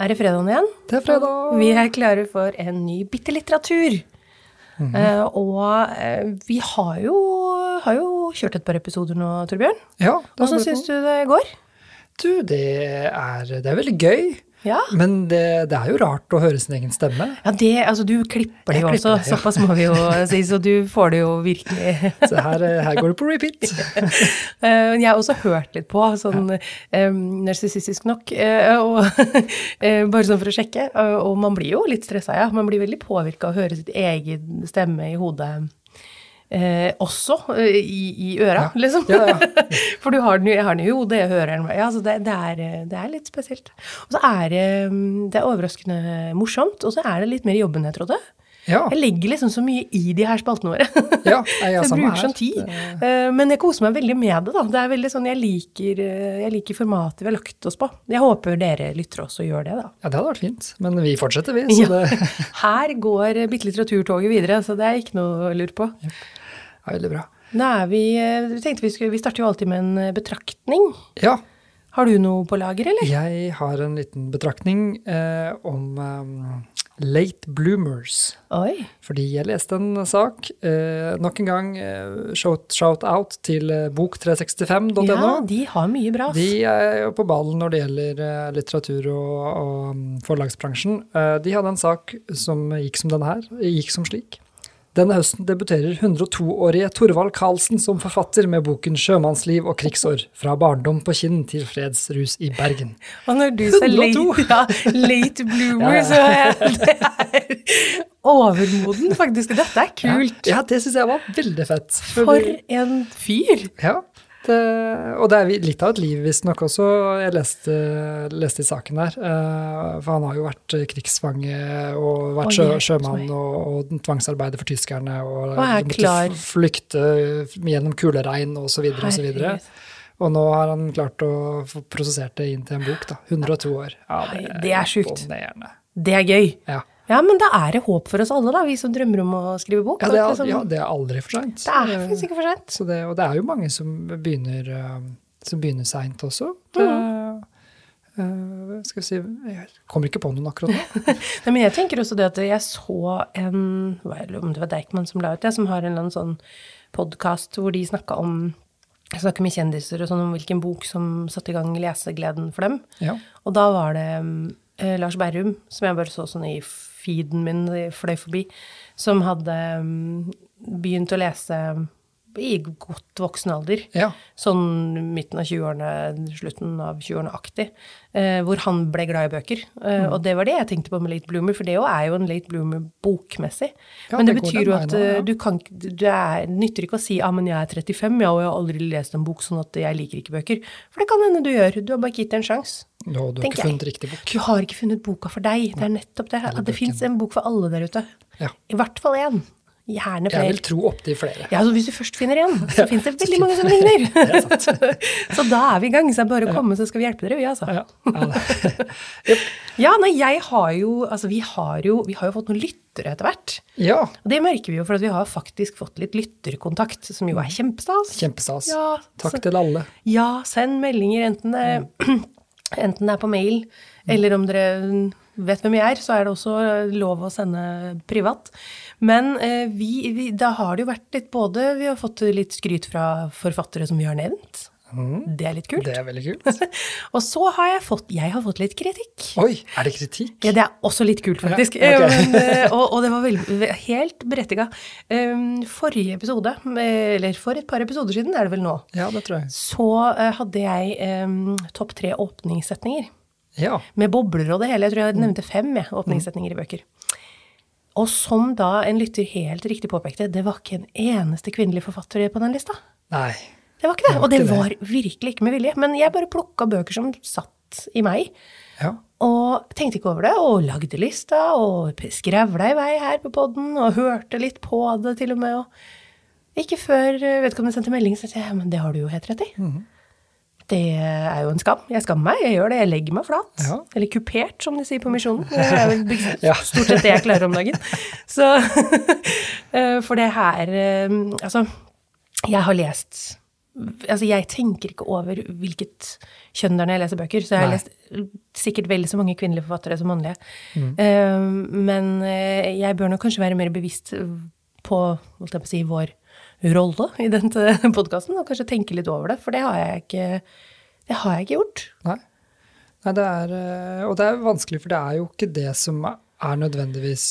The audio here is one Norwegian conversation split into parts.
er det fredagen igjen. Det er fredag. Vi er klare for en ny bitte litteratur. uh, og uh, vi har jo, har jo kjørt et par episoder nå, Torbjørn. Ja, Åssen syns du det går? Du, det er, det er veldig gøy. Ja. Men det, det er jo rart å høre sin egen stemme. ja, det, altså du klipper det jo også, det, ja. såpass må vi jo si, så du får det jo virkelig Så her, her går det på repeat. Eh, Jeg har også hørt litt på, sånn ja. narsissistisk nok, eh, og, eh, bare sånn for å sjekke. eh, Og man blir jo litt stressa, ja. Man blir veldig påvirka av å høre sitt egen stemme i hodet. Eh, også eh, i, i øra, Ja. liksom. Ja, ja. For du har den, jeg har den i hodet, jeg hører den. Ja, så det, det, er, eh, det er litt spesielt. Og så er det, mm, det er overraskende morsomt, og så er det litt mer jobb enn jeg trodde. Ja, Jeg legger liksom så mye i de her spaltene våre. ja jeg, Så jeg bruker sånn tid. Eh, Men jeg koser meg veldig med det, da. Det er veldig sånn, jeg liker, eh, jeg liker formatet vi har lagt oss på. Jeg håper dere lyttere også gjør det, da. Ja, det hadde vært fint. Men vi fortsetter, vi. Så Ja. det Her går Bitte litteraturtoget videre, så det er ikke noe å lure på. Er veldig bra. Er vi, eh, vi vi, skulle, vi starter jo alltid med en eh, betraktning. Ja, Har du noe på lager, eller? jeg har en liten betraktning eh, om um, late bloomers. Oi. Fordi jeg leste en sak, eh, nok en gang eh, shout, shout out til eh, bok365.no. Ja, de har mye bra. De er jo på ballen når det gjelder litteratur og, og mm, forlagsbransjen. Eh, De hadde en sak som gikk som denne her, gikk som slik. Denne høsten debuterer 102-årige Torvald Karlsen som forfatter med boken 'Sjømannsliv og krigsår fra barndom på Kinn til fredsrus i Bergen'. Og når du sa late, ja, late bloomer, Ja, ja. så er det er overmoden, faktisk. Dette er kult. Ja, det syns jeg var veldig fett. For For en fyr! Ja, det, og det er litt av et liv, visstnok også. Jeg leste, leste i saken der. eh, For han har jo vært krigsfange og vært sjø, sjømann og, og tvangsarbeider for tyskerne. Og, Og måtte flykte gjennom kuleregn og så videre og så videre. Og nå har han klart å få prosessert det inn til en bok, da. 102 år. Ja, det, det er sjukt. Det er gøy. Ja. Ja, men da er det håp for oss alle, da, vi som drømmer om å skrive bok. Ja, det er, liksom- ja, det er aldri for seint. det er faktisk ikke for det, og det er jo mange som begynner, uh, som begynner seint også. Det, eh, skal vi si Jeg kommer ikke på noen akkurat nå. Nei, men jeg tenker også det at jeg så en hva er det, Om det var Deichman som la ut det, som har en eller annen sånn podkast hvor de snakka om jeg snakker med kjendiser og sånn om hvilken bok som satte i gang lesegleden for dem. Ja. Og da var det eh, Lars Berrum, som jeg bare så sånn i feeden min, fløy forbi, som hadde mm, begynt å lese i godt voksen alder. ja. Sånn midten av 20-årene, slutten av 20-årene-aktig. Eh, hvor han ble glad i bøker. Eh, Mm. Og det var det jeg tenkte på med Late Bloomer, for det jo er jo en Late Bloomer bokmessig. Ja, men det, det betyr jo at ja. eh, du kan er, nytter ikke å si ah, men jeg er 35, ja, og jeg har aldri lest en bok, sånn at jeg liker ikke bøker. For det kan hende du gjør. Du har bare ikke gitt det en sjanse. Nå, du har ikke ikke jeg. funnet riktig bok. Du har ikke funnet boka for deg. Det er nettopp det. At det fins en bok for alle der ute. Ja. I hvert fall én. Gjerne Jeg vil tro opptil flere. Ja, så Hvis du først finner en, så fins det veldig mange som ligner. så da er vi i gang. Så det er bare å komme, så skal vi hjelpe dere, vi, altså. Ja, ja, nei, jeg har jo Altså, vi har jo, vi har jo fått noen lyttere etter hvert. ja, Og det merker vi jo, for at vi har faktisk fått litt lytterkontakt, som jo er kjempestas. kjempestas. Ja, Takk så- til alle. Ja, send meldinger, enten det, enten det er på mail, eller om dere vet hvem jeg er, så er det også lov å sende privat. Men eh, vi, vi, da har det jo vært litt både Vi har fått litt skryt fra forfattere som vi har nevnt. Det er litt kult. Det er veldig kult. Og så har jeg fått Jeg har fått litt kritikk. Oi, er det kritikk? Ja, det er også litt kult, faktisk. Ja, ok. Eh, Men, eh, og, og det var veldig, helt berettiga. Um, Forrige episode, eh, eller for et par episoder siden, er det vel nå, Ja, det tror jeg. så eh, hadde jeg um, topp tre åpningssetninger. Ja. Med bobler og det hele. Jeg tror jeg nevnte fem jeg, åpningssetninger i bøker. Og som da en lytter helt riktig påpekte, det var ikke en eneste kvinnelig forfatter på den lista. Nei. Det var ikke det. Det var Og det det. var virkelig ikke med vilje. Men jeg bare plukka bøker som satt i meg. Ja. Og tenkte ikke over det, og lagde lista, og skrevla i vei her på poden, og hørte litt på det til og med. Og ikke før vedkommende sendte melding, så sa jeg men det har du jo helt rett i. Mhm. Det er jo en skam. Jeg skammer meg, jeg gjør det. Jeg legger meg flat. Ja. Eller kupert, som de sier på Misjonen. Det er vel stort sett det jeg klarer om dagen. Så, eh, for det her eh, Altså, jeg har lest Altså, jeg tenker ikke over hvilket kjønn det er når jeg leser bøker, så jeg har Nei. lest sikkert vel så mange kvinnelige forfattere som mannlige. Mm. Uh, men eh, jeg bør nok kanskje være mer bevisst på, holdt jeg på å si, vår rolle i denne podkasten, og kanskje tenke litt over det, for det har jeg ikke, det har jeg ikke gjort. Nei. Nei, det er eh, Og det er vanskelig, for det er jo ikke det som er nødvendigvis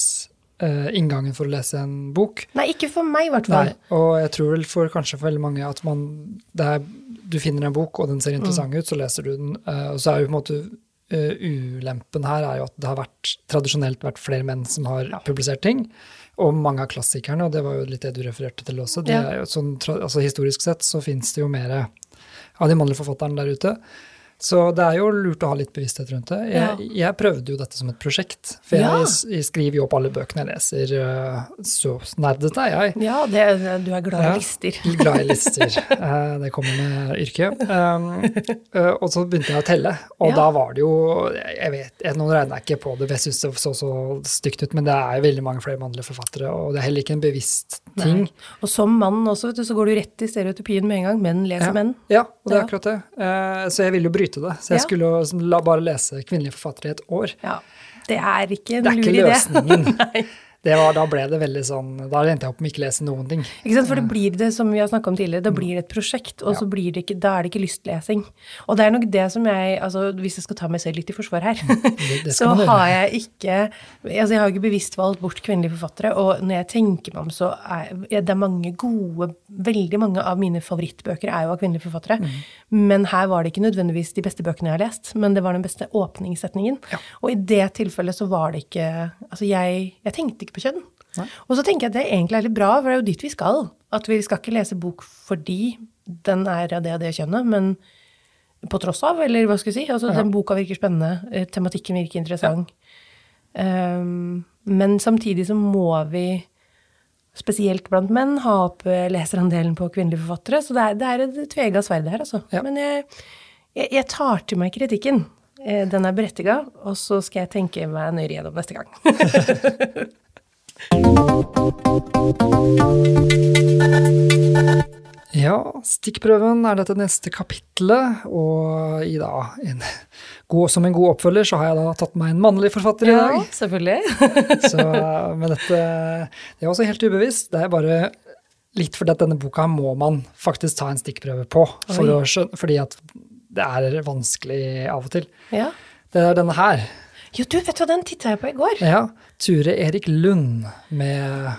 eh, inngangen for å lese en bok. Nei, ikke for meg, i hvert fall. Nei, og jeg tror vel for kanskje for veldig mange at man det er, Du finner en bok, og den ser interessant ut, så leser du den. eh, og så er jo på en måte Uh, ulempen her er jo at det har vært, tradisjonelt vært flere menn som har publisert ting. Og mange av klassikerne, og det var jo litt det du refererte til også. Det Ja. jo sånn, altså Historisk sett så fins det jo mer av de mannlige forfatterne der ute. Så det er jo lurt å ha litt bevissthet rundt det. Jeg, jeg prøvde jo dette som et prosjekt. For Ja. jeg, jeg skriver jo opp alle bøkene jeg leser. eh, Så nerdete er jeg. Ja, det, du er glad i Ja. lister. Glad i lister. Eh, Det kommer med yrket. Um, eh, og så begynte jeg å telle, og Ja. da var det jo jeg vet, Nå regner jeg ikke på det, jeg syns det så så stygt ut, men det er jo veldig mange flere mannlige forfattere, og det er heller ikke en bevisst ting. Nei. Og som mann også, vet du, så går du rett i stereotypien med en gang. Menn leser Ja. menn. Ja, og det er akkurat det. Så jeg ville jo bryte det. Så jeg Ja. skulle sånn la bare lese kvinnelige forfattere i et år. Ja. Det er ikke en Det er ikke idé. løsningen. Det var, da ble det veldig sånn Da endte jeg opp med ikke lese noen ting. Ikke sant? For det blir det som vi har snakka om tidligere, det blir et prosjekt, og Ja. så blir det ikke, da er det ikke lystlesing. Og det er nok det som jeg altså Hvis jeg skal ta meg selv litt i forsvar her, det skal så har jeg ikke Altså jeg har jo ikke bevisst valgt bort kvinnelige forfattere, og når jeg tenker meg om, så er det er mange gode Veldig mange av mine favorittbøker er jo av kvinnelige forfattere. Mm. Men her var det ikke nødvendigvis de beste bøkene jeg har lest, men det var den beste åpningssetningen. Ja. Og i det tilfellet så var det ikke Altså jeg, jeg tenkte ikke på kjønn. Nei. Og så tenker jeg at det egentlig er litt bra, for det er jo dit vi skal. At vi skal ikke lese bok fordi den er av det og det kjønnet, men på tross av, eller hva skal jeg si. Altså, Ja. Den boka virker spennende, eh, tematikken virker interessant. Um, men samtidig så må vi, spesielt blant menn, ha opp eh, leserandelen på kvinnelige forfattere. Så det er, det er et tvega sverd her, altså. Ja. Men jeg, jeg, jeg tar til meg kritikken. Eh, Den er berettiga, og så skal jeg tenke meg nøyere gjennom neste gang. Ja, stikkprøven er dette neste kapitlet, og i da, en, god, som en god oppfølger, så har jeg da tatt meg en mannlig forfatter i dag. Ja, selvfølgelig. Så, men dette det er også helt ubevisst. Det er bare litt fordi at denne boka må man faktisk ta en stikkprøve på, for å fordi at det er vanskelig av og til. Ja. Det er denne her. Jo, du, vet du hva, den titta jeg på i går. Ja, Ture Erik Lund med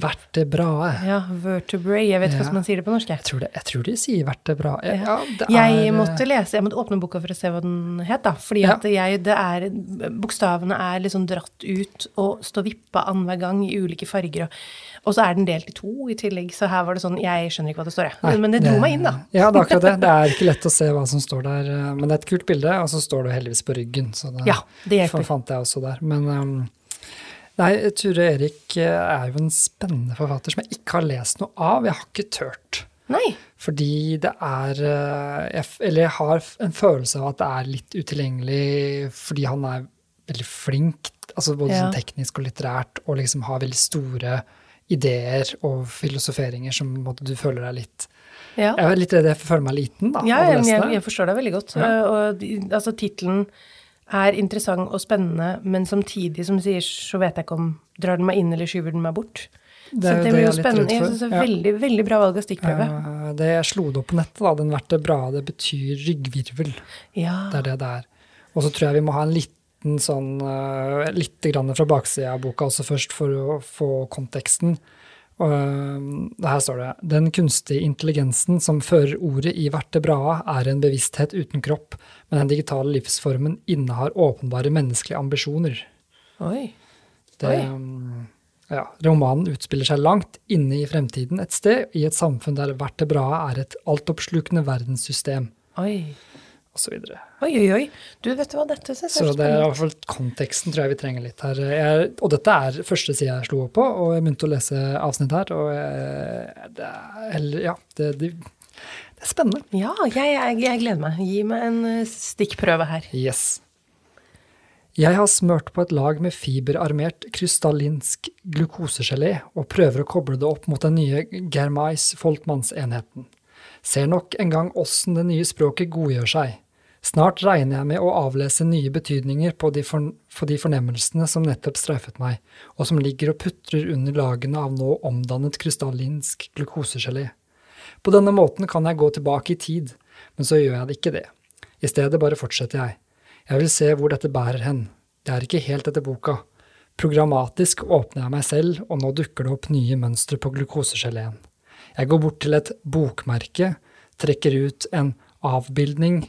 Vertebrae. Ja, vertebrae. Jeg vet ikke Ja. hvordan man sier det på norsk. jeg. Tror, det, jeg tror de sier vertebrae. Ja. Jeg måtte lese, jeg måtte åpne boka for å se hva den het, da. Fordi Ja. at jeg, det er, bokstavene er liksom dratt ut og står vippa annenhver gang i ulike farger. Og, og så er den delt i to i tillegg, så her var det sånn Jeg skjønner ikke hva det står, jeg. Men, Men det dro meg inn, da. Ja, det er akkurat det. Det er ikke lett å se hva som står der, eh, men det er et kult bilde, og så står det heldigvis på ryggen. Så det, Ja, det fant jeg også der. Men um, nei, Ture Erik eh, er jo en spennende forfatter som jeg ikke har lest noe av. Jeg har ikke tørt. Nei. Fordi det er eh, jeg, Eller jeg har en følelse av at det er litt utilgjengelig fordi han er veldig flink, altså både Ja. sånn teknisk og litterært, og liksom har veldig store ideer og filosoferinger som måte, du føler deg litt Ja. Jeg er litt redd jeg føler meg liten, da. Ja, jeg, jeg, forstår deg veldig godt. Ja. Og altså, tittelen er interessant og spennende, men samtidig, som sier, så vet jeg ikke om drar den meg inn eller skyver den meg bort. Det så det blir jo spennende. Jeg synes det er Ja. veldig, veldig bra valg av stikkprøve. Uh, Det jeg slo det opp på nettet, da, den vertebrae, det betyr ryggvirvel. Ja. Det er det det er. Og så tror jeg vi må ha en liten sånn uh, Litt grann fra baksida av boka også først, for å få konteksten. Og, uh, her står det Den kunstige intelligensen som fører ordet i vertebraet, er en bevissthet uten kropp, men den digitale livsformen innehar åpenbare menneskelige ambisjoner. Oi. Det, Oi. um, ja, romanen utspiller seg langt inne i fremtiden et sted, i et samfunn der vertebraet er et altoppslukende verdenssystem, Oi. Osv. Oi, oi, oi. Du, vet du hva, dette ser jeg Så det er i hvert fall konteksten tror jeg vi trenger litt her. Jeg, og dette er første sida jeg slo opp på, og jeg begynte å lese avsnitt her, og jeg, det er eller, Ja, det, det, det er spennende. Ja, jeg, jeg, gleder meg. Gi meg en eh, stikkprøve her. Yes. Jeg har smørt på et lag med fiberarmert krystallinsk glukosegelé og prøver å koble det opp mot den nye Germais Foltmannsenheten. Ser nok en gang åssen det nye språket godgjør seg. Snart regner jeg med å avlese nye betydninger på de, for, for de fornemmelsene som nettopp streifet meg, og som ligger og putrer under lagene av nå omdannet krystallinsk glukosegelé. På denne måten kan jeg gå tilbake i tid, men så gjør jeg det ikke det. I stedet bare fortsetter jeg. Jeg vil se hvor dette bærer hen. Det er ikke helt etter boka. Programmatisk åpner jeg meg selv, og nå dukker det opp nye mønstre på glukosegeleen. Jeg går bort til et bokmerke, trekker ut en avbildning.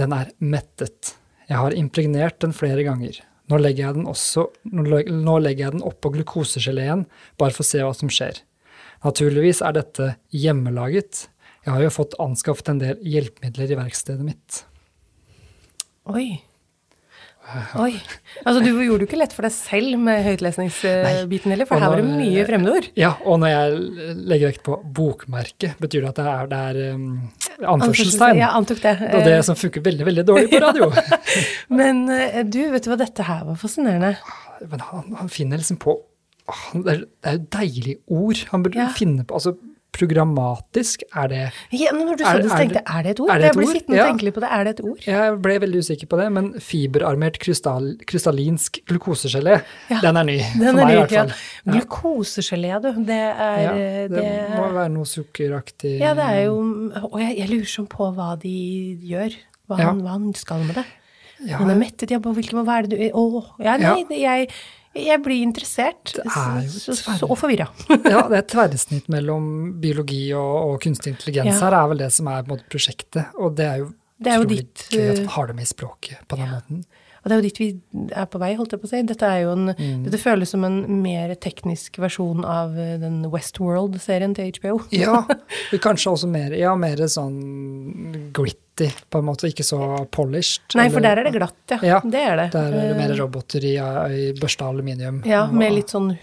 Den er mettet. Jeg har impregnert den flere ganger. Nå legger jeg den, også, nå legger jeg den oppå glukosegeleen, bare for å se hva som skjer. Naturligvis er dette hjemmelaget. Jeg har jo fått anskaffet en del hjelpemidler i verkstedet mitt. Oi. Oi. Altså, du gjorde det ikke lett for deg selv med høytlesningsbiten heller, for her var det mye fremmedord. Ja, og når jeg legger vekt på bokmerke, betyr det at det er, det er um, anførselstegn. Ja, antok det. Og det som funker veldig, veldig dårlig på radio. Men uh, du, vet du hva, dette her var fascinerende. Men han, han finner liksom på er, det er jo deilige ord han burde ja. finne på. altså programmatisk, er det ja, men Når du sa det, så tenkte jeg er det et ord? Er det et jeg ble sittende og tenke litt på det. Er det et ord? Jeg ble veldig usikker på det, men fiberarmert krystall, krystallinsk glukosegelé, ja, den er ny. Den for meg, ny, i hvert fall. Ja. Glukosegelé, du. Det er ja, det, det, må være noe sukkeraktig Ja, det er jo Og jeg, jeg lurer sånn på hva de gjør. Hva, han, hva han skal med det. Ja. Han er mettet, ja, hvilken Hva er det du Å, ja, nei, jeg jeg blir interessert og forvirra. ja, det er et tverrsnitt mellom biologi og, og kunstig intelligens ja. her, er vel det som er måte, prosjektet. Og det er jo det er utrolig ditt, gøy at man har det med i språket på den ja. måten. Og det er jo dit vi er på vei, holdt jeg på å si. Dette, er jo en, mm. dette føles som en mer teknisk versjon av eh, den Westworld-serien til HBO. ja, kanskje også mer, ja, mer sånn gritty, på en måte. Ikke så polished. Nei, for der er det glatt, ja. ja det er det. Der er det mer eh, roboter i, i børsta aluminium. Ja, med litt sånn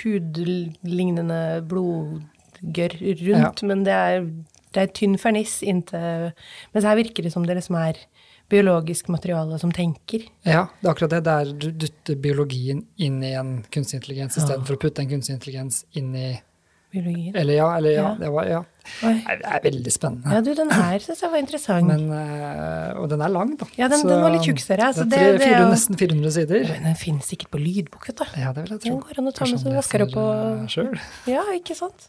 hudlignende blodgørr rundt, ja. men det er, det er tynn ferniss inntil Mens her virker det som det liksom er biologisk materiale som tenker. Ja, det er akkurat det. Der du dytter biologien inn i en kunstig intelligens ja. istedenfor å putte en kunstig intelligens inn i Biologien. Eller ja, eller ja. ja. Det, var, ja. det er veldig spennende. Ja, du, den her syns jeg var interessant. Men, uh, og den er lang, da. Ja, den, så, den var litt tjukkere. Så det, det, er tre, fire, nesten 400 sider. Men den finnes sikkert på lydbok, vet du. Ja, det vil jeg tro. Den går an å ta med seg og eh, Sjøl. Ja, ikke sant.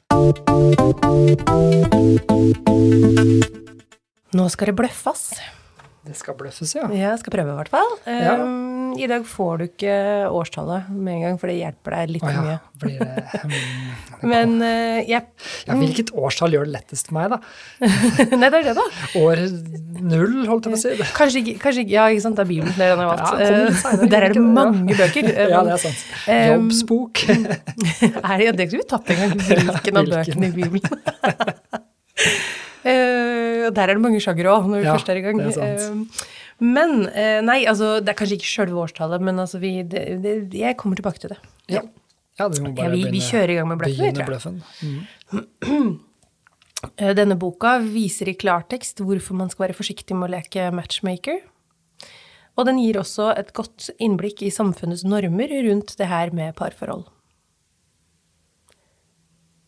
Nå skal det bløffes. Det skal bløffes, ja. Ja, jeg skal prøve, i hvert fall. Ja. Um, I dag får du ikke årstallet med en gang, for det hjelper deg litt oh, ja. mye. Blir det, um, Men uh, jeg Ja, hvilket årstall gjør det lettest for meg, da? Nei, det er det, da. År null, holdt jeg på å si. Kanskje ikke, kanskje ikke, Ja, ikke sant, det er Bibelen er jeg har valgt. Ja, uh, der er det mange bøker. ja, det er sant. Jobbsbok. er det, det skulle vi tatt en gang. Hvilken av bøkene i Bibelen? Uh, der er det mange sjangere òg, når vi ja, først er i gang. Er sant. men uh, Nei, altså, det er kanskje ikke sjølve årstallet, men altså, vi, det, det, jeg kommer tilbake til det. Ja. ja vi, ja, vi, vi, kjører i gang med bløffen, bløffen. Mm. Denne boka viser i klartekst hvorfor man skal være forsiktig med å leke matchmaker. Og den gir også et godt innblikk i samfunnets normer rundt det her med parforhold.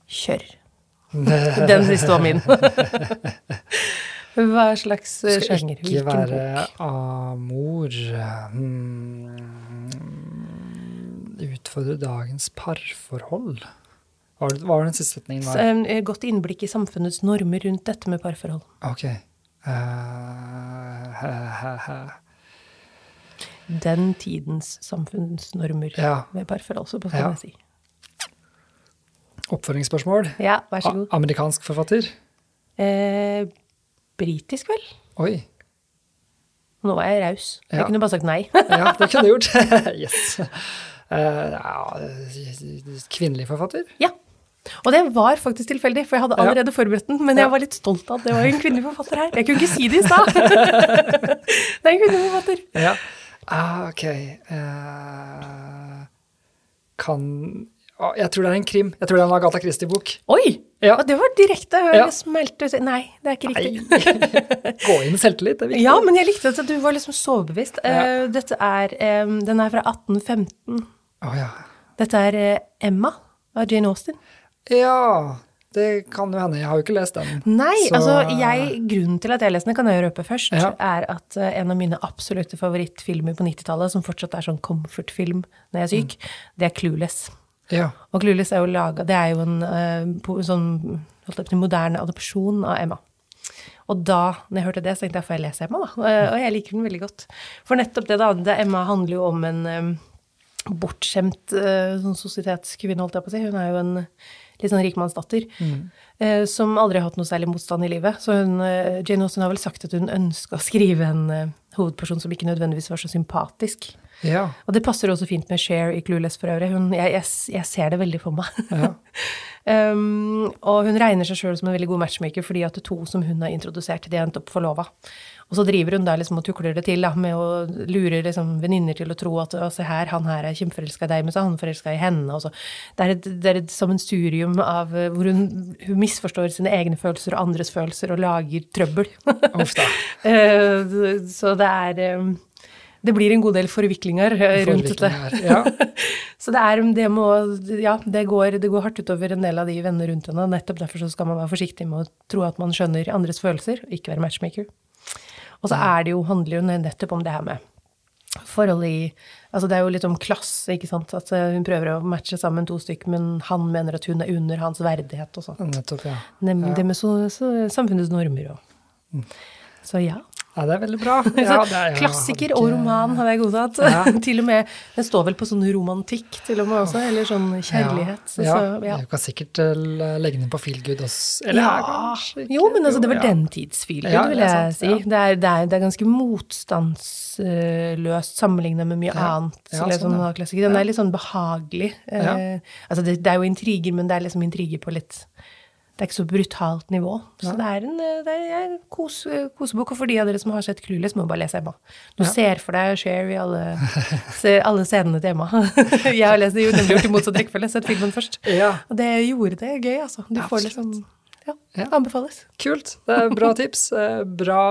Kjør. Den siste var min. Hva slags eh, sjanger? Skal ikke være amor. Hmm. Utfordre dagens parforhold. Hva var den siste setningen? Var? Eh, godt innblikk i samfunnets normer rundt dette med parforhold. Ok. Uh, he, he, Den tidens samfunnsnormer ja. ved parforhold, så skal ja. jeg si. Oppføringsspørsmål. Ja, vær så god. Amerikansk forfatter? Eh, Britisk, vel. Oi. Nå var jeg raus. Jeg kunne bare sagt nei. ja, det kunne du gjort. yes. Uh, ja, kvinnelig forfatter? Ja. Og det var faktisk tilfeldig, for jeg hadde allerede forberedt den. Men jeg var litt stolt av at det var en kvinnelig forfatter her. Jeg kunne ikke si det i stad! det er en kvinnelig forfatter. Ja. Ah, ok. Uh, kan jeg tror det er en krim. Jeg tror det er en Agatha Christie-bok. Oi! Ja. Det var direkte. Ja. Smelte Nei, det er ikke riktig. Gå inn selvtillit, det er viktig. Ja, men jeg likte at du var liksom så bevisst. Ja. Uh, dette er um, Den er fra 1815. Oh, ja. Dette er uh, Emma av Jane Austen. Ja. Det kan jo hende. Jeg har jo ikke lest den. Nei, Så- altså jeg, grunnen til at jeg leste den, kan jeg røpe først, Ja. er at eh, en av mine absolutte favorittfilmer på 90-tallet, som fortsatt er sånn comfort-film når jeg er syk, det er Clueless. Ja. Og Clueless er jo laga Det er jo en uh, sånn holdt moderne adopsjon av Emma. Og da når jeg hørte det, så tenkte jeg får jeg lese Emma, da. Uh, Og jeg liker den veldig godt. For nettopp det, da. Det, Emma handler jo om en um, bortskjemt uh, sånn sosietetskvinne, holdt jeg på å si. Hun er jo en litt sånn rikmannsdatter. eh, Som aldri har hatt noe særlig motstand i livet. Så hun, Jane Austen har vel sagt at hun ønska å skrive en hovedperson som ikke nødvendigvis var så sympatisk. Ja. Og det passer også fint med Cher i Clueless for øvrig. Hun, jeg, jeg, jeg ser det veldig for meg. Ja. um, og hun regner seg sjøl som en veldig god matchmaker fordi at det to som hun har introdusert, de har endt opp forlova. Og så driver hun der liksom og tukler det til da, med å lure liksom venninner til å tro at se her, han her er kjempeforelska i deg, men så er han forelska i henne. Og så. Det er et, det er et sammensurium av eh, hvor hun, hun misforstår sine egne følelser og andres følelser og lager trøbbel. Eh, så det er eh, Det blir en god del forviklinger eh, rundt dette. Ja. Så det er det må Ja, det går, det går hardt utover en del av de venner rundt henne. Nettopp derfor så skal man være forsiktig med å tro at man skjønner andres følelser, og ikke være matchmaker. Og så er det jo, handler jo nettopp om det her med forhold i Altså det er jo litt om klasse, ikke sant. At eh, hun prøver å matche sammen to stykker, men han mener at hun er under hans verdighet og sånn. Nettopp, ja. Det, det med så, så, samfunnets normer og Så ja. Ja. Det er veldig bra. Ja, er, ja, Klassiker hadde og roman hadde jeg godtatt. Ja. til og med, Den står vel på sånn romantikk til og med også, eller sånn kjærlighet. Så, Ja, ja. Jeg kan sikkert eh, legge den på feelgood også. Eller Ja. ikke. Jo, men altså, det var den tids feelgood, vil jeg si. Det, er, det, er, det er ganske motstandsløst sammenlignet med mye annet. Liksom, sånn, klassiker. Den er litt sånn behagelig. Eh, altså, det, det er jo intriger, men det er liksom intriger på litt det er ikke så brutalt nivå. Så det er en, eh, det er en kos, kosebok. Og for de av dere som har sett Clueless, må bare lese Emma. Du Ja. ser for deg Cher i alle, alle scenene til Emma. jeg har lest det jo nemlig gjort i motsatt rekkefølge, sett filmen først. Ja, Og det gjorde det gøy, altså. Du får Absolutt. liksom Ja, Ja. anbefales. kult. Det er bra tips. Eh, Bra,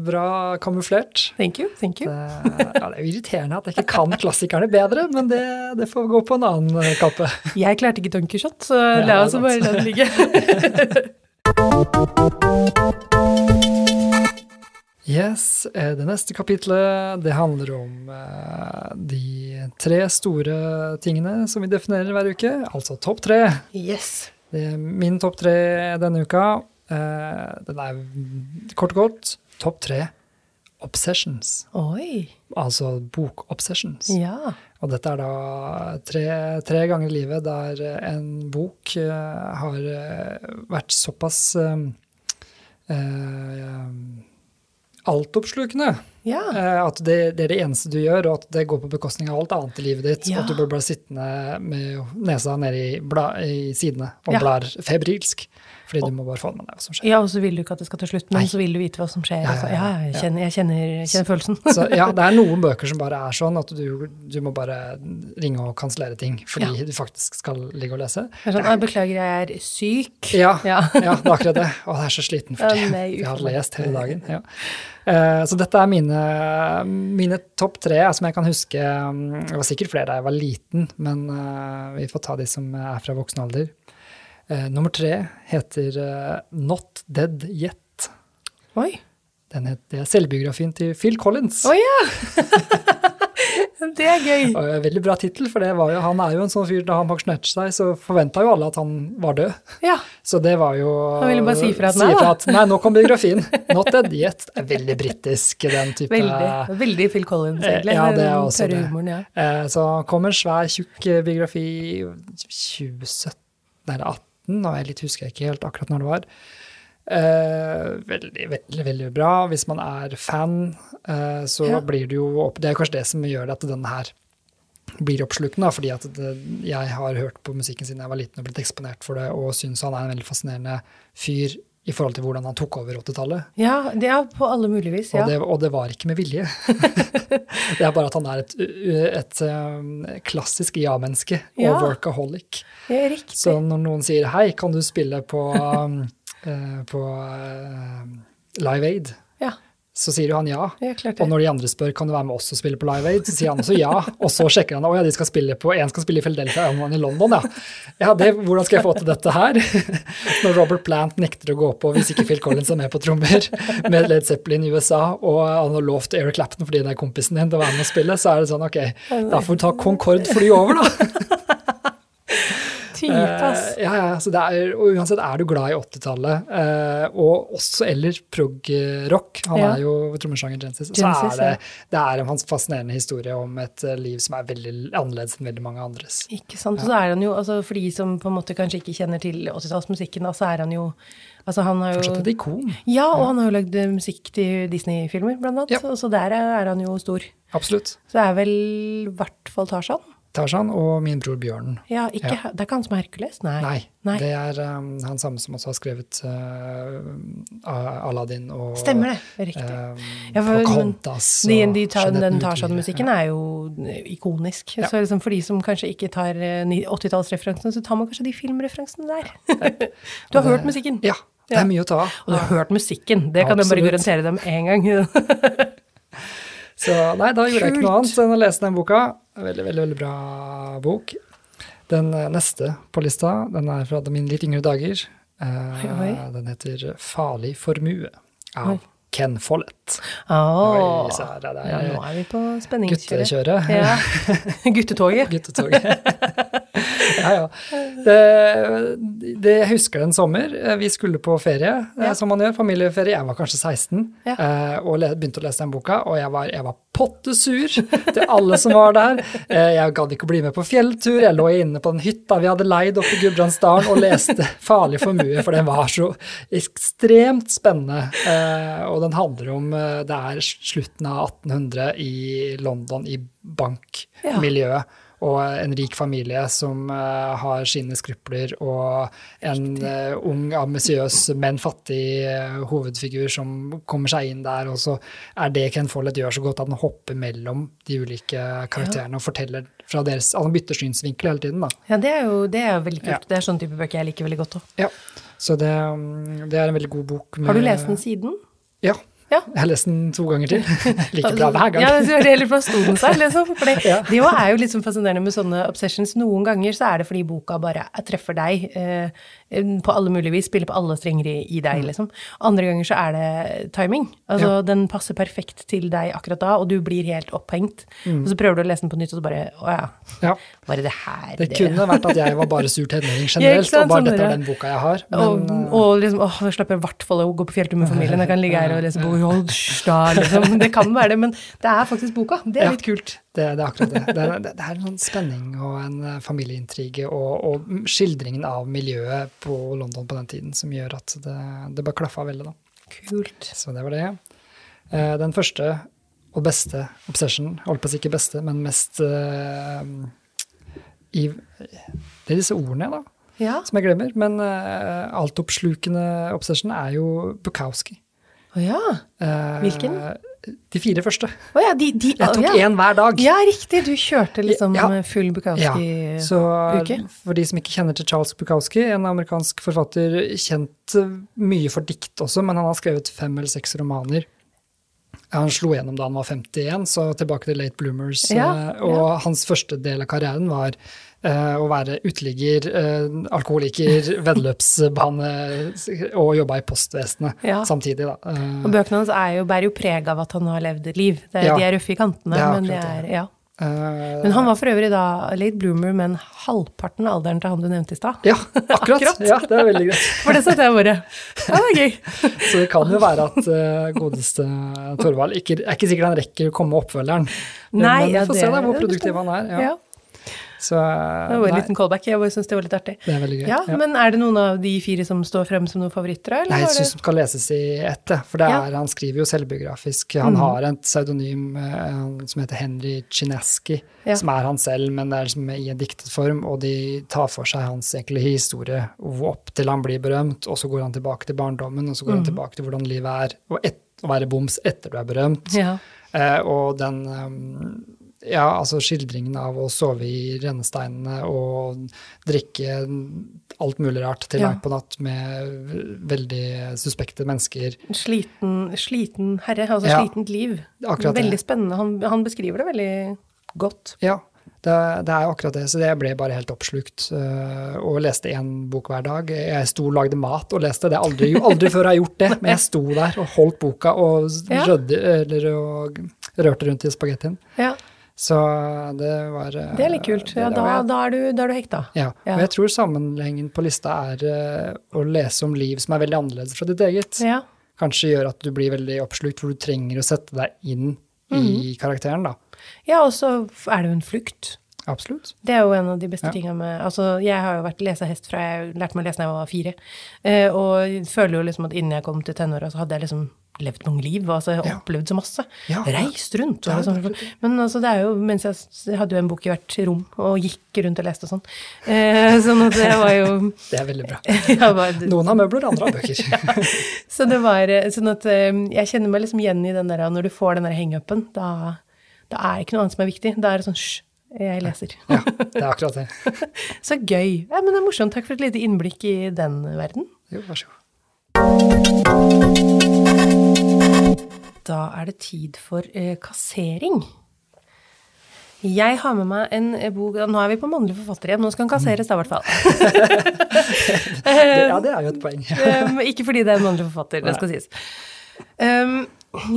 bra kamuflert. Thank you. Thank you. Det, ja, det er irriterende at jeg ikke kan klassikerne bedre, men det, det får gå på en annen eh, kappe. Jeg klarte ikke Donkey Shot, så Ja, la oss bare la det ligge. Yes, eh, Det neste kapitlet det handler om de tre store tingene som vi definerer hver uke, altså topp tre. Yes. Er min topp tre denne uka. eh, Den er kort og godt topp tre obsessions. Oi. Altså bokobsessions. Ja. Og dette er da tre, tre ganger i livet der en bok eh, har eh, vært såpass eh, eh, altoppslukende Ja. eh, at det, det er det eneste du gjør, og at det går på bekostning av alt annet i livet ditt. Ja. At du bør bli sittende med nesa nede i, bla, i sidene og Ja. blar febrilsk. Fordi du må bare få med deg hva som skjer. ja, og så vil du ikke at det skal ta slutt, men Nei. så vil du vite hva som skjer. Ja, altså. ja, jeg kjenner, jeg kjenner, jeg kjenner følelsen. Så ja, det er noen bøker som bare er sånn at du, du må bare ringe og kansellere ting fordi Ja. du faktisk skal ligge og lese. Er sånn, «Å, Beklager, jeg er syk. Ja, Ja. det er akkurat det. Å, jeg er så sliten fordi Jeg har lest hele dagen. Ja. Eh, Så dette er mine, mine topp tre som jeg kan huske. mm, Det var sikkert flere da jeg var liten, men eh, vi får ta de som er fra voksen alder. Eh, Nummer tre heter eh, Not Dead Yet. Oi. Den het, det er selvbiografien til Phil Collins. Å ja! det er gøy. Og veldig bra tittel, for det var jo, han er jo en sånn fyr da han pensjonerte seg, så forventa jo alle at han var død. Ja. Så det var jo Han ville bare si ifra at si nei, at nei, nå kom biografien. Not dead yet. Det er veldig britisk, den type Veldig, veldig Phil Collins, Eh, egentlig. ja, det er også det. humoren, ja. Eh, Så kom en svær, tjukk eh, biografi i 2017 Nei, det er 18, og jeg litt husker jeg ikke helt akkurat når det var. Eh, veldig, veldig, veldig bra. Hvis man er fan, eh, så Ja. blir det jo opp Det er kanskje det som gjør at denne her blir oppslukende, fordi at det, jeg har hørt på musikken siden jeg var liten og blitt eksponert for det, og syns han er en veldig fascinerende fyr i forhold til hvordan han tok over 80-tallet. Ja, det er på alle mulige vis. Og, Ja. det, og det var ikke med vilje. det er bare at han er et, et, um, klassisk ja-menneske og Ja. workaholic. Det er riktig. Så når noen sier 'hei, kan du spille på, um, eh, på eh, Live Aid'. Så sier jo han ja. Ja. Og når de andre spør kan du være med oss og spille på Live Aid, så sier han også ja. Og så sjekker han at ja, de skal spille på, en skal spille i Philadelphia og en i London, ja. ja det, hvordan skal jeg få til dette her? Når Robert Plant nekter å gå på hvis ikke Phil Collins er med på trommer med Led Zeppelin i USA, og han har lovt Eric Clapton fordi det er kompisen din til å være med og spille, så er det sånn ok, da får vi ta Concorde-fly over, da. Type, ass. Eh, ja, ja, så er, og uansett er du glad i 80-tallet, eh, og også eller prog-rock, han Ja. er jo trommeslager Genesis, så Genesis, er det, det er en fascinerende historie om et eh, liv som er veldig annerledes enn veldig mange andres. Ikke sant. Og så er han jo, altså for de som på en måte kanskje ikke kjenner til 80-tallsmusikken, så er han jo Altså han har Fortsatt et ikon. Ja, og han har jo lagd eh, musikk til Disney-filmer, blant annet. Ja. Og så der er han jo stor. Absolutt. Så det er vel i hvert fall Tarzan. Tarzan og min bror Bjørnen. Ja, ikke, Ja. Det er ikke han som er Hercules? Nei. Nei, Nei. det er um, han samme som også har skrevet uh, Aladdin og Stemmer det. Riktig. Um, Ja, for- Pocahontas De, og de Jeanette den Tarzan-musikken er jo ikonisk. Ja. Så liksom for de som kanskje ikke tar eh, 80-tallsreferansene, så tar man kanskje de filmreferansene der. du har det- hørt musikken. Ja, det er mye å ta av. Og du har hørt musikken. Det kan jeg bare garantere dem én gang. Så nei, da gjorde jeg ikke noe annet enn å lese den boka. Veldig, veldig, veldig bra bok. Den eh, neste på lista, den er fra mine litt yngre dager. Eh, Oi, oi. Den heter 'Farlig formue' av Oi. Ken Follett. Oh. Der. Ja, nå er vi på spenningskjøret. Guttekjøret. Ja. Guttetoget. Guttetoget. Ja, ja. Det, det, jeg husker en sommer. Vi skulle på ferie, eh, Ja. som man gjør. Familieferie. Jeg var kanskje 16 Ja. eh, og begynte å lese den boka, og jeg var, jeg var pottesur til alle som var der. Eh, Jeg gadd ikke å bli med på fjelltur. Jeg lå inne på den hytta vi hadde leid oppe i Gudbrandsdalen og leste 'Farlig formue', for den var så ekstremt spennende. Og den handler om Det er slutten av 1800 i London, i bankmiljøet. Og en rik familie som eh, har sine skrupler, og en eh, ung, ambisiøs, men fattig eh, hovedfigur som kommer seg inn der. Og så er det Ken Follett gjør så godt, at han hopper mellom de ulike karakterene og forteller fra deres Altså han bytter synsvinkel hele tiden, da. Ja, det er jo det er veldig kult. Ja. Det er sånn type bøker jeg liker veldig godt òg. Ja. Så det, mm, det er en veldig god bok. Har du lest den siden? Ja. Ja. Jeg har lest den to ganger til. like bra hver gang. Ja, det gjelder for sto den seg, liksom. For det, Ja. det jo er jo litt sånn fascinerende med sånne obsessions. Noen ganger så er det fordi boka bare treffer deg eh, på alle mulige vis, spiller på alle strenger i, i deg, liksom. Andre ganger så er det timing. Altså, Mm. Ja. den passer perfekt til deg akkurat da, og du blir helt opphengt. Og så prøver du å lese den på nytt, og så bare Å ja, Ja. bare det det her Det kunne vært at jeg var bare sur tenåring generelt, sant, og bare sånn dette er den boka jeg har. Men, og, og liksom, åh, da slipper jeg i hvert fall å gå på fjelltur med familien. Jeg kan ligge her og lese bok. Hold da, liksom. Det kan være det, men det er faktisk boka. Det er Ja. litt kult. Det, det er akkurat det. Det er, det er en sånn spenning og en eh, familieintrige og, og skildringen av miljøet på London på den tiden som gjør at det, det bare klaffa veldig, da. Kult. Så det var det. Eh, Den første og beste obsession, holdt på å si ikke beste, men mest uh, i Det er disse ordene, da, Ja. som jeg glemmer. Men uh, altoppslukende obsession er jo Bukowski. Å ja. Eh, Hvilken? De fire første. Oh, ja, de, de, Jeg tok ja. én hver dag. Ja, riktig. Du kjørte liksom Ja. full Ja, Bukowski. så Ja, for de som ikke kjenner til Charles Bukowski, en amerikansk forfatter, kjent eh, mye for dikt også, men han har skrevet fem eller seks romaner. Han slo gjennom da han var 51, så tilbake til Late Bloomers. Ja, eh, og hans første del av karrieren var eh, å være uteligger, eh, alkoholiker, veddeløpsbane og jobba i postvesenet Ja. samtidig. Da. Eh, Og bøkene hans er jo, bærer jo preg av at han har levd et liv. Det, er- Ja. De er røffe i kantene, er men de er ja. eh, Men han var for øvrig da late bloomer, men halvparten av alderen til han du nevnte i stad. ja, akkurat. Akkurat. Ja, det er veldig greit. For det satte jeg bare Ja, det er gøy. Så det kan jo være at uh, godeste Torvald ikke, er ikke sikkert han rekker å komme med oppfølgeren. Nei, Men vi ja, får det- se da hvor produktiv han er. Ja. Ja. Så Det var en nei, liten callback. Jeg syns det var litt artig. det er veldig gøy. Ja, Ja. Men er det noen av de fire som står frem som noen favoritter? Eller Nei, jeg syns det skal leses i ett, for det Ja. er, han skriver jo selvbiografisk. Han mm. har et pseudonym eh, som heter Henry Chineski Ja. som er han selv, men det er liksom i en diktet form, og de tar for seg hans egentlig historie opp til han blir berømt, og så går han tilbake til barndommen, og så går han Mhm. tilbake til hvordan livet er, og et, å være boms etter du er berømt. ja. Eh, og den um, Ja, altså skildringen av å sove i rennesteinene og drikke alt mulig rart til Ja. langt på natt med veldig suspekte mennesker. Sliten, sliten herre, altså Ja, slitent liv. akkurat det. veldig spennende. Han, han beskriver det veldig godt. Ja, det, det er akkurat det. Så det ble bare helt oppslukt øh, og leste én bok hver dag. Jeg sto og lagde mat og leste. Det er aldri, aldri før jeg har gjort det, men jeg sto der og holdt boka og rødde, eller, og rørte rundt i spagettien. Ja, Så det var øh, Det er litt kult. Ja, da, da, er du, da er du hekta. Ja, Ja. og jeg tror sammenhengen på lista er øh, å lese om liv som er veldig annerledes fra ditt eget. Ja. Kanskje gjør at du blir veldig oppslukt, for du trenger å sette deg inn Mhm. i karakteren, da. ja, og så er det jo en flukt. Absolutt. Det er jo en av de beste Ja. tingene med Altså, jeg har jo vært lesehest fra jeg lærte meg å lese da jeg var fire. Eh, og føler jo liksom at innen jeg kom til tenåra, så hadde jeg liksom levd mange liv. Altså, Ja. opplevd så masse. Ja. Reist rundt. Ja, absolutt. Men altså, det er jo Mens jeg, jeg hadde jo en bok i hvert rom, og gikk rundt og leste og sånn. Eh, sånn at det var jo Det er veldig bra. var, Noen har møbler, andre har bøker. Så det var eh, sånn at eh, jeg kjenner meg liksom igjen i den der når du får den der hang-upen, da, da er det ikke noe annet som er viktig. Da er det sånn hysj, jeg leser. Ja, det er akkurat det. Så gøy. Ja, men det er morsomt. Takk for et lite innblikk i den verden. Jo, vær så god. Da er det tid for eh, kassering. Jeg har med meg en eh, bok Nå er vi på mannlige forfattere igjen. Nå skal han kasseres, da, i hvert fall. Ja, det er jo et poeng. Um, ikke fordi det er en mannlig forfatter, det skal sies. Um,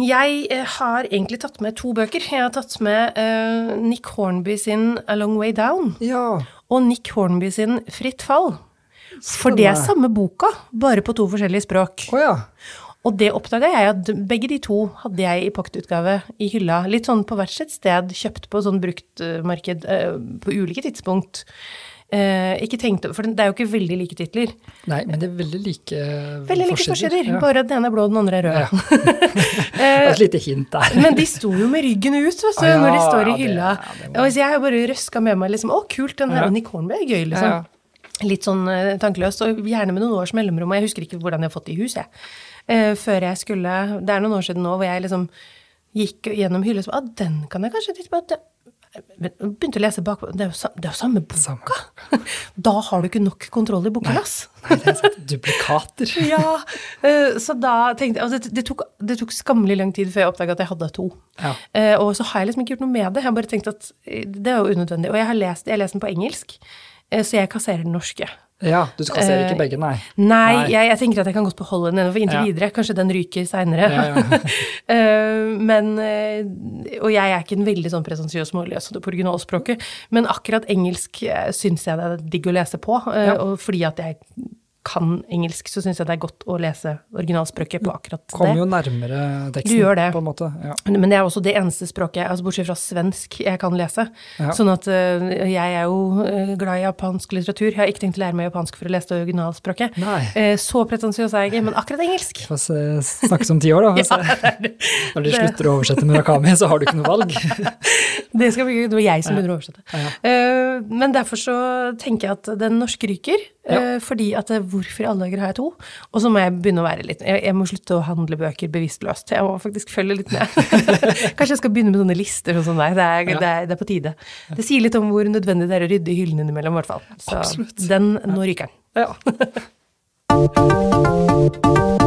jeg eh, har egentlig tatt med to bøker. Jeg har tatt med uh, Nick Hornby sin A Long Way Down Ja. og Nick Hornby sin Fritt fall. For det er samme boka, bare på to forskjellige språk. Oh, ja. Og det oppdaga jeg at begge de to hadde jeg i paktutgave i hylla. Litt sånn på hvert sitt sted, kjøpt på sånn bruktmarked uh, på ulike tidspunkt. Eh, ikke tenkt, For det er jo ikke veldig like titler. Nei, men det er veldig like Veldig like forskjeller, Ja. bare at den ene er blå den andre er rød. Ja. Det et lite hint der. Men de sto jo med ryggen ut, vet Ah, ja, når de står i det- hylla. ja, det Og så jeg har bare røska med meg liksom Å, kult, den her Nick er gøy, liksom. Litt sånn uh, tankeløst, og gjerne med noen års mellomrom. Og jeg husker ikke hvordan jeg har fått det i hus, jeg. Uh, før jeg skulle Det er noen år siden nå hvor jeg liksom gikk gjennom hylla og så ah, den kan jeg kanskje titte på. Men Begynte å lese bakpå. Det er jo, det er jo samme boka! Samme. Da har du ikke nok kontroll i bokhylla, ass. Nei, det er. Duplikater. Ja, eh, så da tenkte jeg altså det, det, tok, det tok skammelig lang tid før jeg oppdaga at jeg hadde to. Ja. Eh, og så har jeg liksom ikke gjort noe med det. Jeg har bare tenkt at eh, det er jo unødvendig. Og jeg har lest, jeg har lest den på engelsk, så jeg kasserer den norske. Ja, du skal se ikke begge, nei. Nei, Nei. Jeg, jeg tenker at jeg kan godt beholde den inntil Ja. videre. Kanskje den ryker seinere. Ja, ja. men eh, Og jeg er ikke en veldig sånn presensiøs med å lese det på originalspråket, men akkurat engelsk syns jeg det er digg å lese på. eh. Og fordi at jeg kan engelsk, så syns jeg det er godt å lese originalspråket på akkurat det. Kommer jo nærmere teksten, Du gjør det. på en måte. Ja. Men det er også det eneste språket, altså bortsett fra svensk, jeg kan lese. Ja. Sånn at eh, jeg er jo eh, glad i japansk litteratur. Jeg har ikke tenkt å lære meg japansk for å lese det originalspråket. Nei. Eh, så pretensiøs er jeg ikke, men akkurat engelsk. Få snakkes om ti år, da. Få se. Når de slutter å oversette Murakami, så har du ikke noe valg. Det skal bli gøy. Det var jeg som begynner å oversette. Ja. Eh, men derfor så tenker jeg at den norske ryker. Ja. fordi at eh, hvorfor i alle dager har jeg to? Og så må jeg begynne å være litt Jeg, jeg må slutte å handle bøker bevisstløst. Jeg må faktisk følge litt med. Kanskje jeg skal begynne med sånne lister og sånn der. Det er, Ja. det, er, det er på tide. Det sier litt om hvor nødvendig det er å rydde i hyllene innimellom, i hvert fall. Så Absolutt. den, nå ryker den. Ja.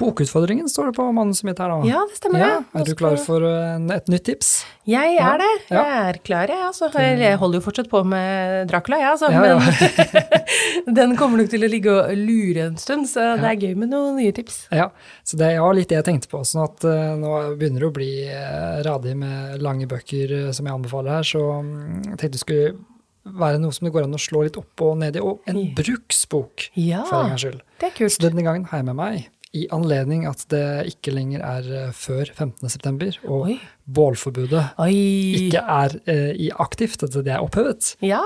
Bokutfordringen står det på manuset mitt her nå. Ja, det stemmer Ja. Er du klar for et nytt tips? Jeg er det. Jeg er klar, jeg. Altså. Jeg holder jo fortsatt på med Dracula, jeg, altså. Ja, ja. Men den kommer nok til å ligge og lure en stund, så det er gøy med noen nye tips. Ja, så det var litt det jeg tenkte på. sånn at eh, Nå begynner det å bli uh, radig med lange bøker eh, som jeg anbefaler her, så mm, jeg tenkte det skulle være noe som det går an å slå litt opp og ned i. Og en bruksbok, for en gangs skyld. det er kult. Så denne gangen har jeg med meg, i anledning at det ikke lenger er eh, før 15.9, og Oi. bålforbudet Oi. ikke er eh, i aktivt, at det er opphevet, Ja.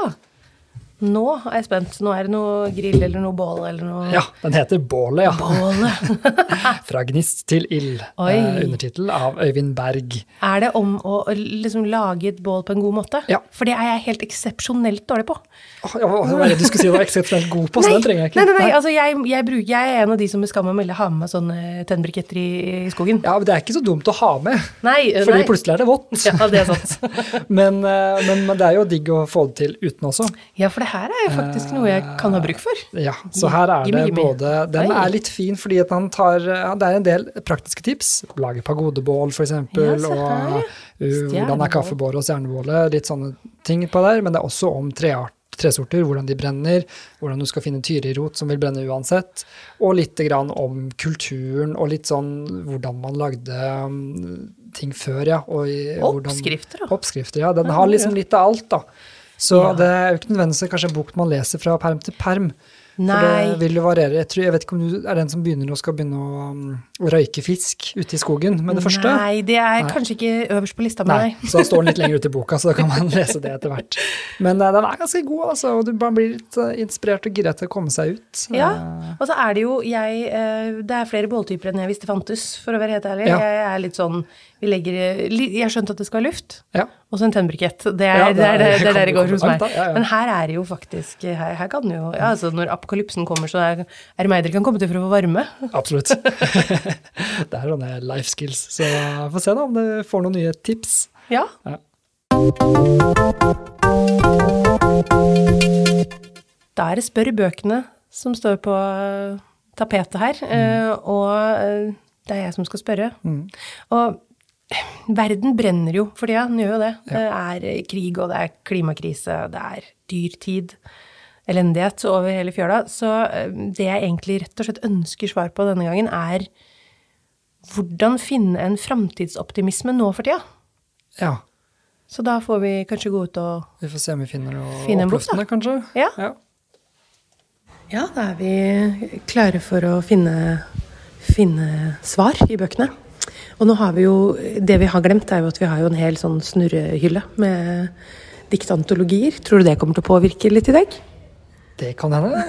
Nå er jeg spent. Nå er det noe grill eller noe bål eller noe Ja, den heter Bålet, ja. Bålet. Fra gnist til ild. Eh, undertittel av Øyvind Berg. Er det om å liksom lage et bål på en god måte? Ja. For det er jeg helt eksepsjonelt dårlig på. Oh, jeg var redd du skulle si du var eksepsjonelt god på, så den trenger jeg ikke. Nei, nei, nei, altså jeg, jeg, bruker, jeg er en av de som med skam og melde har med meg sånne tennbriketter i, i skogen. Ja, men Det er ikke så dumt å ha med, Nei, nei. fordi plutselig er det vått. Ja, det er sant. Men, eh, men, men det er jo digg å få det til uten også. Ja, for det her er jo faktisk noe jeg kan ha bruk for. Ja, Så her er det både Den er litt fin fordi at han tar ja, Det er en del praktiske tips. Lage pagodebål, f.eks. Ja, og uh, hvordan er kaffebålet og stjernebålet. Litt sånne ting på der. Men det er også om treart, tresorter, hvordan de brenner, hvordan du skal finne tyrirot som vil brenne uansett. Og litt grann om kulturen og litt sånn hvordan man lagde um, ting før, ja. Og i, hvordan- Oppskrifter, da. Oppskrifter, ja. Den har liksom litt av alt, da. Så Ja. det er jo ikke nødvendigvis kanskje en bok man leser fra perm til perm. Nei. For det vil jo variere. Jeg, tror, jeg vet ikke om du er den som begynner å skal begynne å, um, å røyke fisk ute i skogen med det første? Nei, det er Nei. kanskje ikke øverst på lista Nei, med deg. så står den litt lenger ute i boka, så da kan man lese det etter hvert. Men eh, den er ganske god, altså, og du man blir litt eh, inspirert og gira til å komme seg ut. Ja, Eh, og så er det jo jeg Det er flere båltyper enn jeg visste fantes, for å være helt ærlig. Ja. Jeg er litt sånn vi legger, Jeg har skjønt at det skal være luft, ja. og så en tennbrikett. Det Ja, er det det, er- er, det, det, er der det går hos meg. Ja, ja. Men her er det jo faktisk Her, her kan jo ja, altså Når apokalypsen kommer, så er det meg dere kan komme til for å få varme. Absolutt. det er sånne life skills. Så få se da om du får noen nye tips. Ja. Ja. Da er det Spør bøkene som står på eh, tapetet her, mm. og eh, det er jeg som skal spørre. Og verden brenner jo for tida, den gjør jo det. Det er eh, krig, og det er klimakrise, det er dyrtid, elendighet over hele fjøla. Så eh, det jeg egentlig rett og slett ønsker svar på denne gangen, er hvordan finne en framtidsoptimisme nå for tida? Ja. Så da får vi kanskje gå ut og Vi får se om vi finner noe Finne oppløftende, kanskje. Ja. ja. Ja, da er vi klare for å finne, finne svar i bøkene. Og nå har vi jo Det vi har glemt, er jo at vi har jo en hel sånn snurrehylle med diktantologier. Tror du det kommer til å påvirke litt i dag? Det kan hende.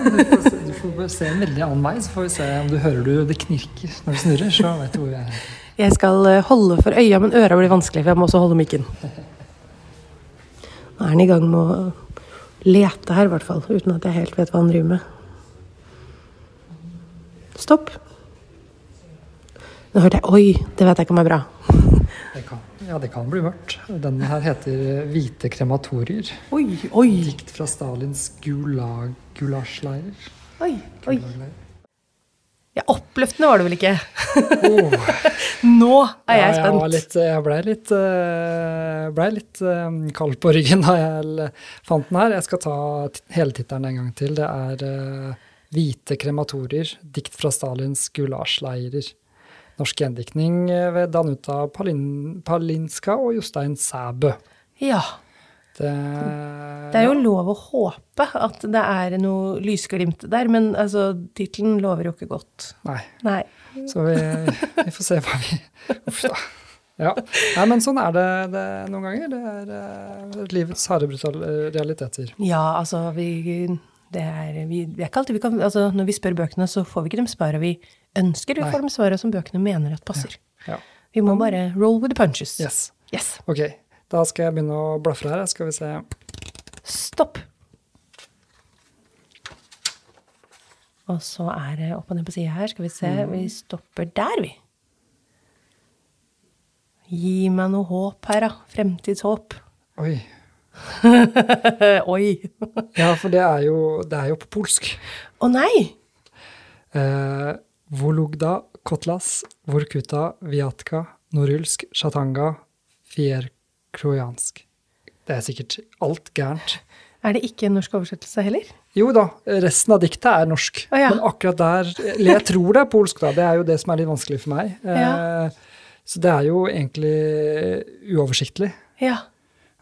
Du får se- en veldig annen vei, så får vi se om du hører du det knirker når du snurrer. Så vet du hvor vi er. Jeg skal eh, holde for øya, men øra blir vanskelig, for jeg må også holde mikken. Nå er han i gang med å lete her, i hvert fall, uten at jeg helt vet hva han driver med. Stopp. Nå hørte jeg Oi, det vet jeg ikke om er bra. Det kan, ja, det kan bli mørkt. Denne her heter 'Hvite krematorier'. Oi, oi, Dikt fra Stalins gulag, gulasjleirer. oi. oi. Ja, oppløftende var det vel ikke? Oh, Nå er jeg ja, jeg, spent. litt, jeg blei litt, eh, ble litt eh, kald på ryggen da jeg fant den her. Jeg skal ta hele tittelen en gang til. Det er eh, 'Hvite krematorier', dikt fra Stalins gulasjleirer. Norsk gjendiktning eh, ved Danuta Palin, Palinska og Jostein Sæbø. Ja. Det, Det er jo lov å håpe at det er noe lysglimt der, men altså, tittelen lover jo ikke godt. Nei. Nei. Så vi, vi får se hva vi Uff da. Ja. Nei, men sånn er det, det noen ganger. Det er eh, livets harde brutale realiteter. Ja, altså, vi det er, vi, det er ikke alltid vi kan, altså, Når vi spør bøkene, så får vi ikke de svarene vi ønsker. Vi Nei. får de svarene som bøkene mener at passer. Ja. Vi må bare roll with the punches. Yes. Yes. Ok, da skal jeg begynne å blafre her. Skal vi se. Stopp. Og så er det opp og ned på sida her. Skal vi se. Vi stopper der, vi. Gi meg noe håp her, da. Fremtidshåp. Oi. Oi. Ja, for det er jo, det er jo på polsk. Å nei! Eh, Vologda, Kotlas, Vorkuta, Viatka, Norilsk, Shatanga, Fierkrojansk. Det er sikkert alt gærent. Er det ikke en norsk oversettelse heller? Jo da, resten av diktet er norsk. Oh, ja. Men akkurat der Eller jeg tror det er polsk, da. Det er jo det som er litt vanskelig for meg. Eh, Så det er jo egentlig uoversiktlig. Ja.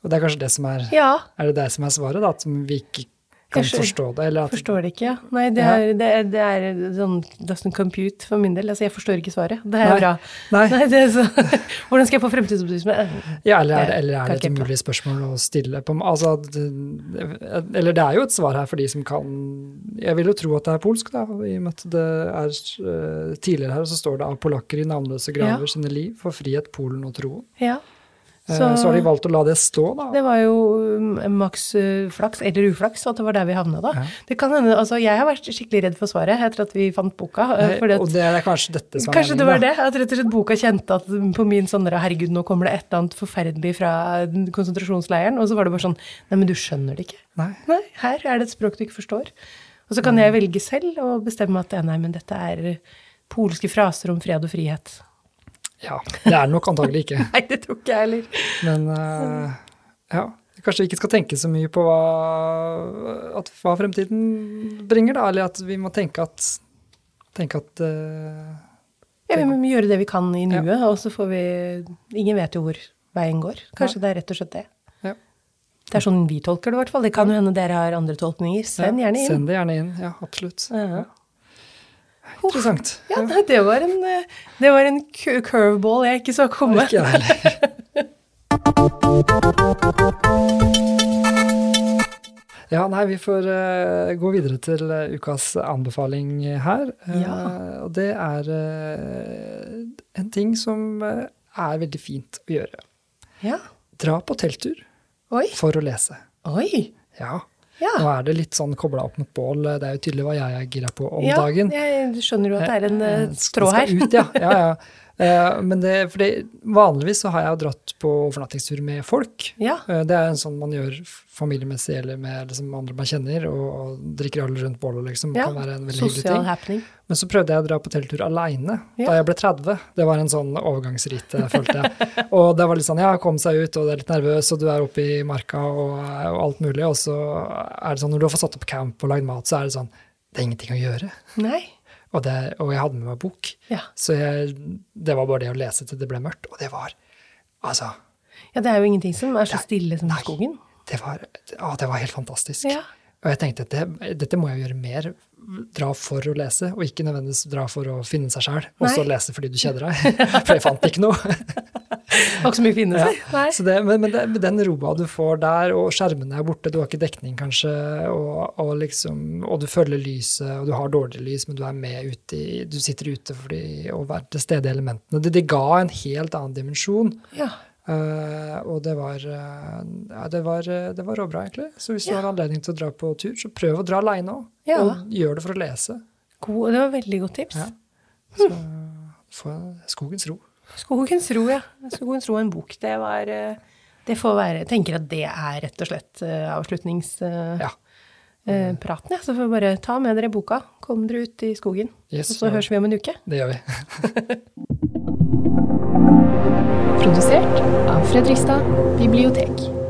Og det er kanskje det som er Ja. Er det det som er svaret, da? At vi ikke kan kanskje, forstå det. Eller at Forstår det ikke, ja. Nei, det er, det, er, det er sånn doesn't compute for min del. Altså, jeg forstår ikke svaret. Det er Nei. bra. Nei. Nei, det er så, hvordan skal jeg få fremtidsoptimisme? Ja, eller er det, eller er det et umulig spørsmål å stille på altså, det, Eller det er jo et svar her for de som kan Jeg vil jo tro at det er polsk, da, i og med at det er eh, Tidligere her så står det av polakker i navnløse graver Ja. sine liv for frihet, Polen og troen. Ja. Så, så har de valgt å la det stå, da. Det var jo um, maks uh, flaks, eller uflaks, at det var der vi havna da. Ja. Det kan hende, altså Jeg har vært skikkelig redd for svaret etter at vi fant boka. fordi at, og det er kanskje dette som er kanskje det var da. det, at rett og slett boka kjente at på min sånn herregud, nå kommer det et eller annet forferdelig fra konsentrasjonsleiren. Og så var det bare sånn Nei, men du skjønner det ikke. Nei. Nei, her er det et språk du ikke forstår. Og så kan jeg velge selv og bestemme at ja, nei, men dette er polske fraser om fred og frihet. Ja, det er det nok antagelig ikke. Nei, det tror ikke jeg heller. Men uh, ja, kanskje vi ikke skal tenke så mye på hva, at, hva fremtiden bringer, da. Eller at vi må tenke at, tenke at eh, Ja, vi må gjøre det vi kan i nuet, og så får vi Ingen vet jo hvor veien går. Kanskje det er rett og slett det. Ja. Det er sånn vi tolker det, i hvert fall. Det kan jo hende dere har andre tolkninger. Send ja, gjerne inn. Send det gjerne inn. Ja, absolutt. Ja. Interessant. Ja, nei, det var en, eh, det var en curveball jeg ikke så komme. Ikke jeg heller. Ja, nei, vi får uh, gå videre til uh, ukas anbefaling her. Uh, Ja. og det er en ting som er veldig fint å gjøre. Ja. Dra på telttur Oi. for å lese. Oi. Ja. Ja. Nå er det litt sånn kobla opp mot bål. Det er jo tydelig hva jeg er gira på om ja, dagen. Jeg skjønner jo at det er en eh, tråd strå skal her. Ut, ja. ja, ja. Eh, men det, for det, vanligvis så har jeg jo dratt på overnattingstur med folk. Ja. Eh, Det er en sånn man gjør familiemessig eller med liksom andre man kjenner, og, og drikker alle rundt bålet, liksom. Det ja. kan være en veldig hyggelig Sosial ting. happening. Men så prøvde jeg å dra på telttur aleine Ja. da jeg ble 30. Det var en sånn overgangsrite, følte jeg. Og det var litt sånn, ja, kom seg ut, og det er litt nervøs, og du er oppe i marka og, og alt mulig. Og så er det sånn, når du har fått satt opp camp og lagd mat, så er det sånn, det er ingenting å gjøre. Nei. Og, det, og jeg hadde med meg bok. Ja. Så jeg, det var bare det å lese til det ble mørkt. Og det var Altså, ja, det er jo ingenting som er så det, stille som Nei. skogen. det var, å, det var helt fantastisk. Ja. Og jeg tenkte at det, dette må jeg gjøre mer. Dra for å lese, og ikke nødvendigvis dra for å finne seg sjæl, Og så lese fordi du kjeder deg. For jeg fant ikke noe. Var ikke så mye finne seg. Det, men men det, den roa du får der, og skjermene er borte, du har ikke dekning kanskje, og, og, liksom, og du følger lyset, og du har dårlig lys, men du er med ute i Du sitter ute fordi å være til stede i elementene. Det, det ga en helt annen dimensjon. Ja. Uh, og det var, uh, ja, det var, eh, det var råbra, egentlig. Så hvis du har anledning til å dra på tur, så prøv å dra aleine òg. Og gjør det for å lese. God, det var veldig godt tips. Ja. Så få skogens ro. Skogens ro, ja. Skogens ro, en bok. Det var eh, Det får være Jeg tenker at det er rett og slett eh, avslutningspraten. Ja. Ja. ja. Så får vi bare ta med dere boka. Kom dere ut i skogen. Yes, og så høres vi om en uke. Det gjør vi. Produsert av Fredrikstad bibliotek.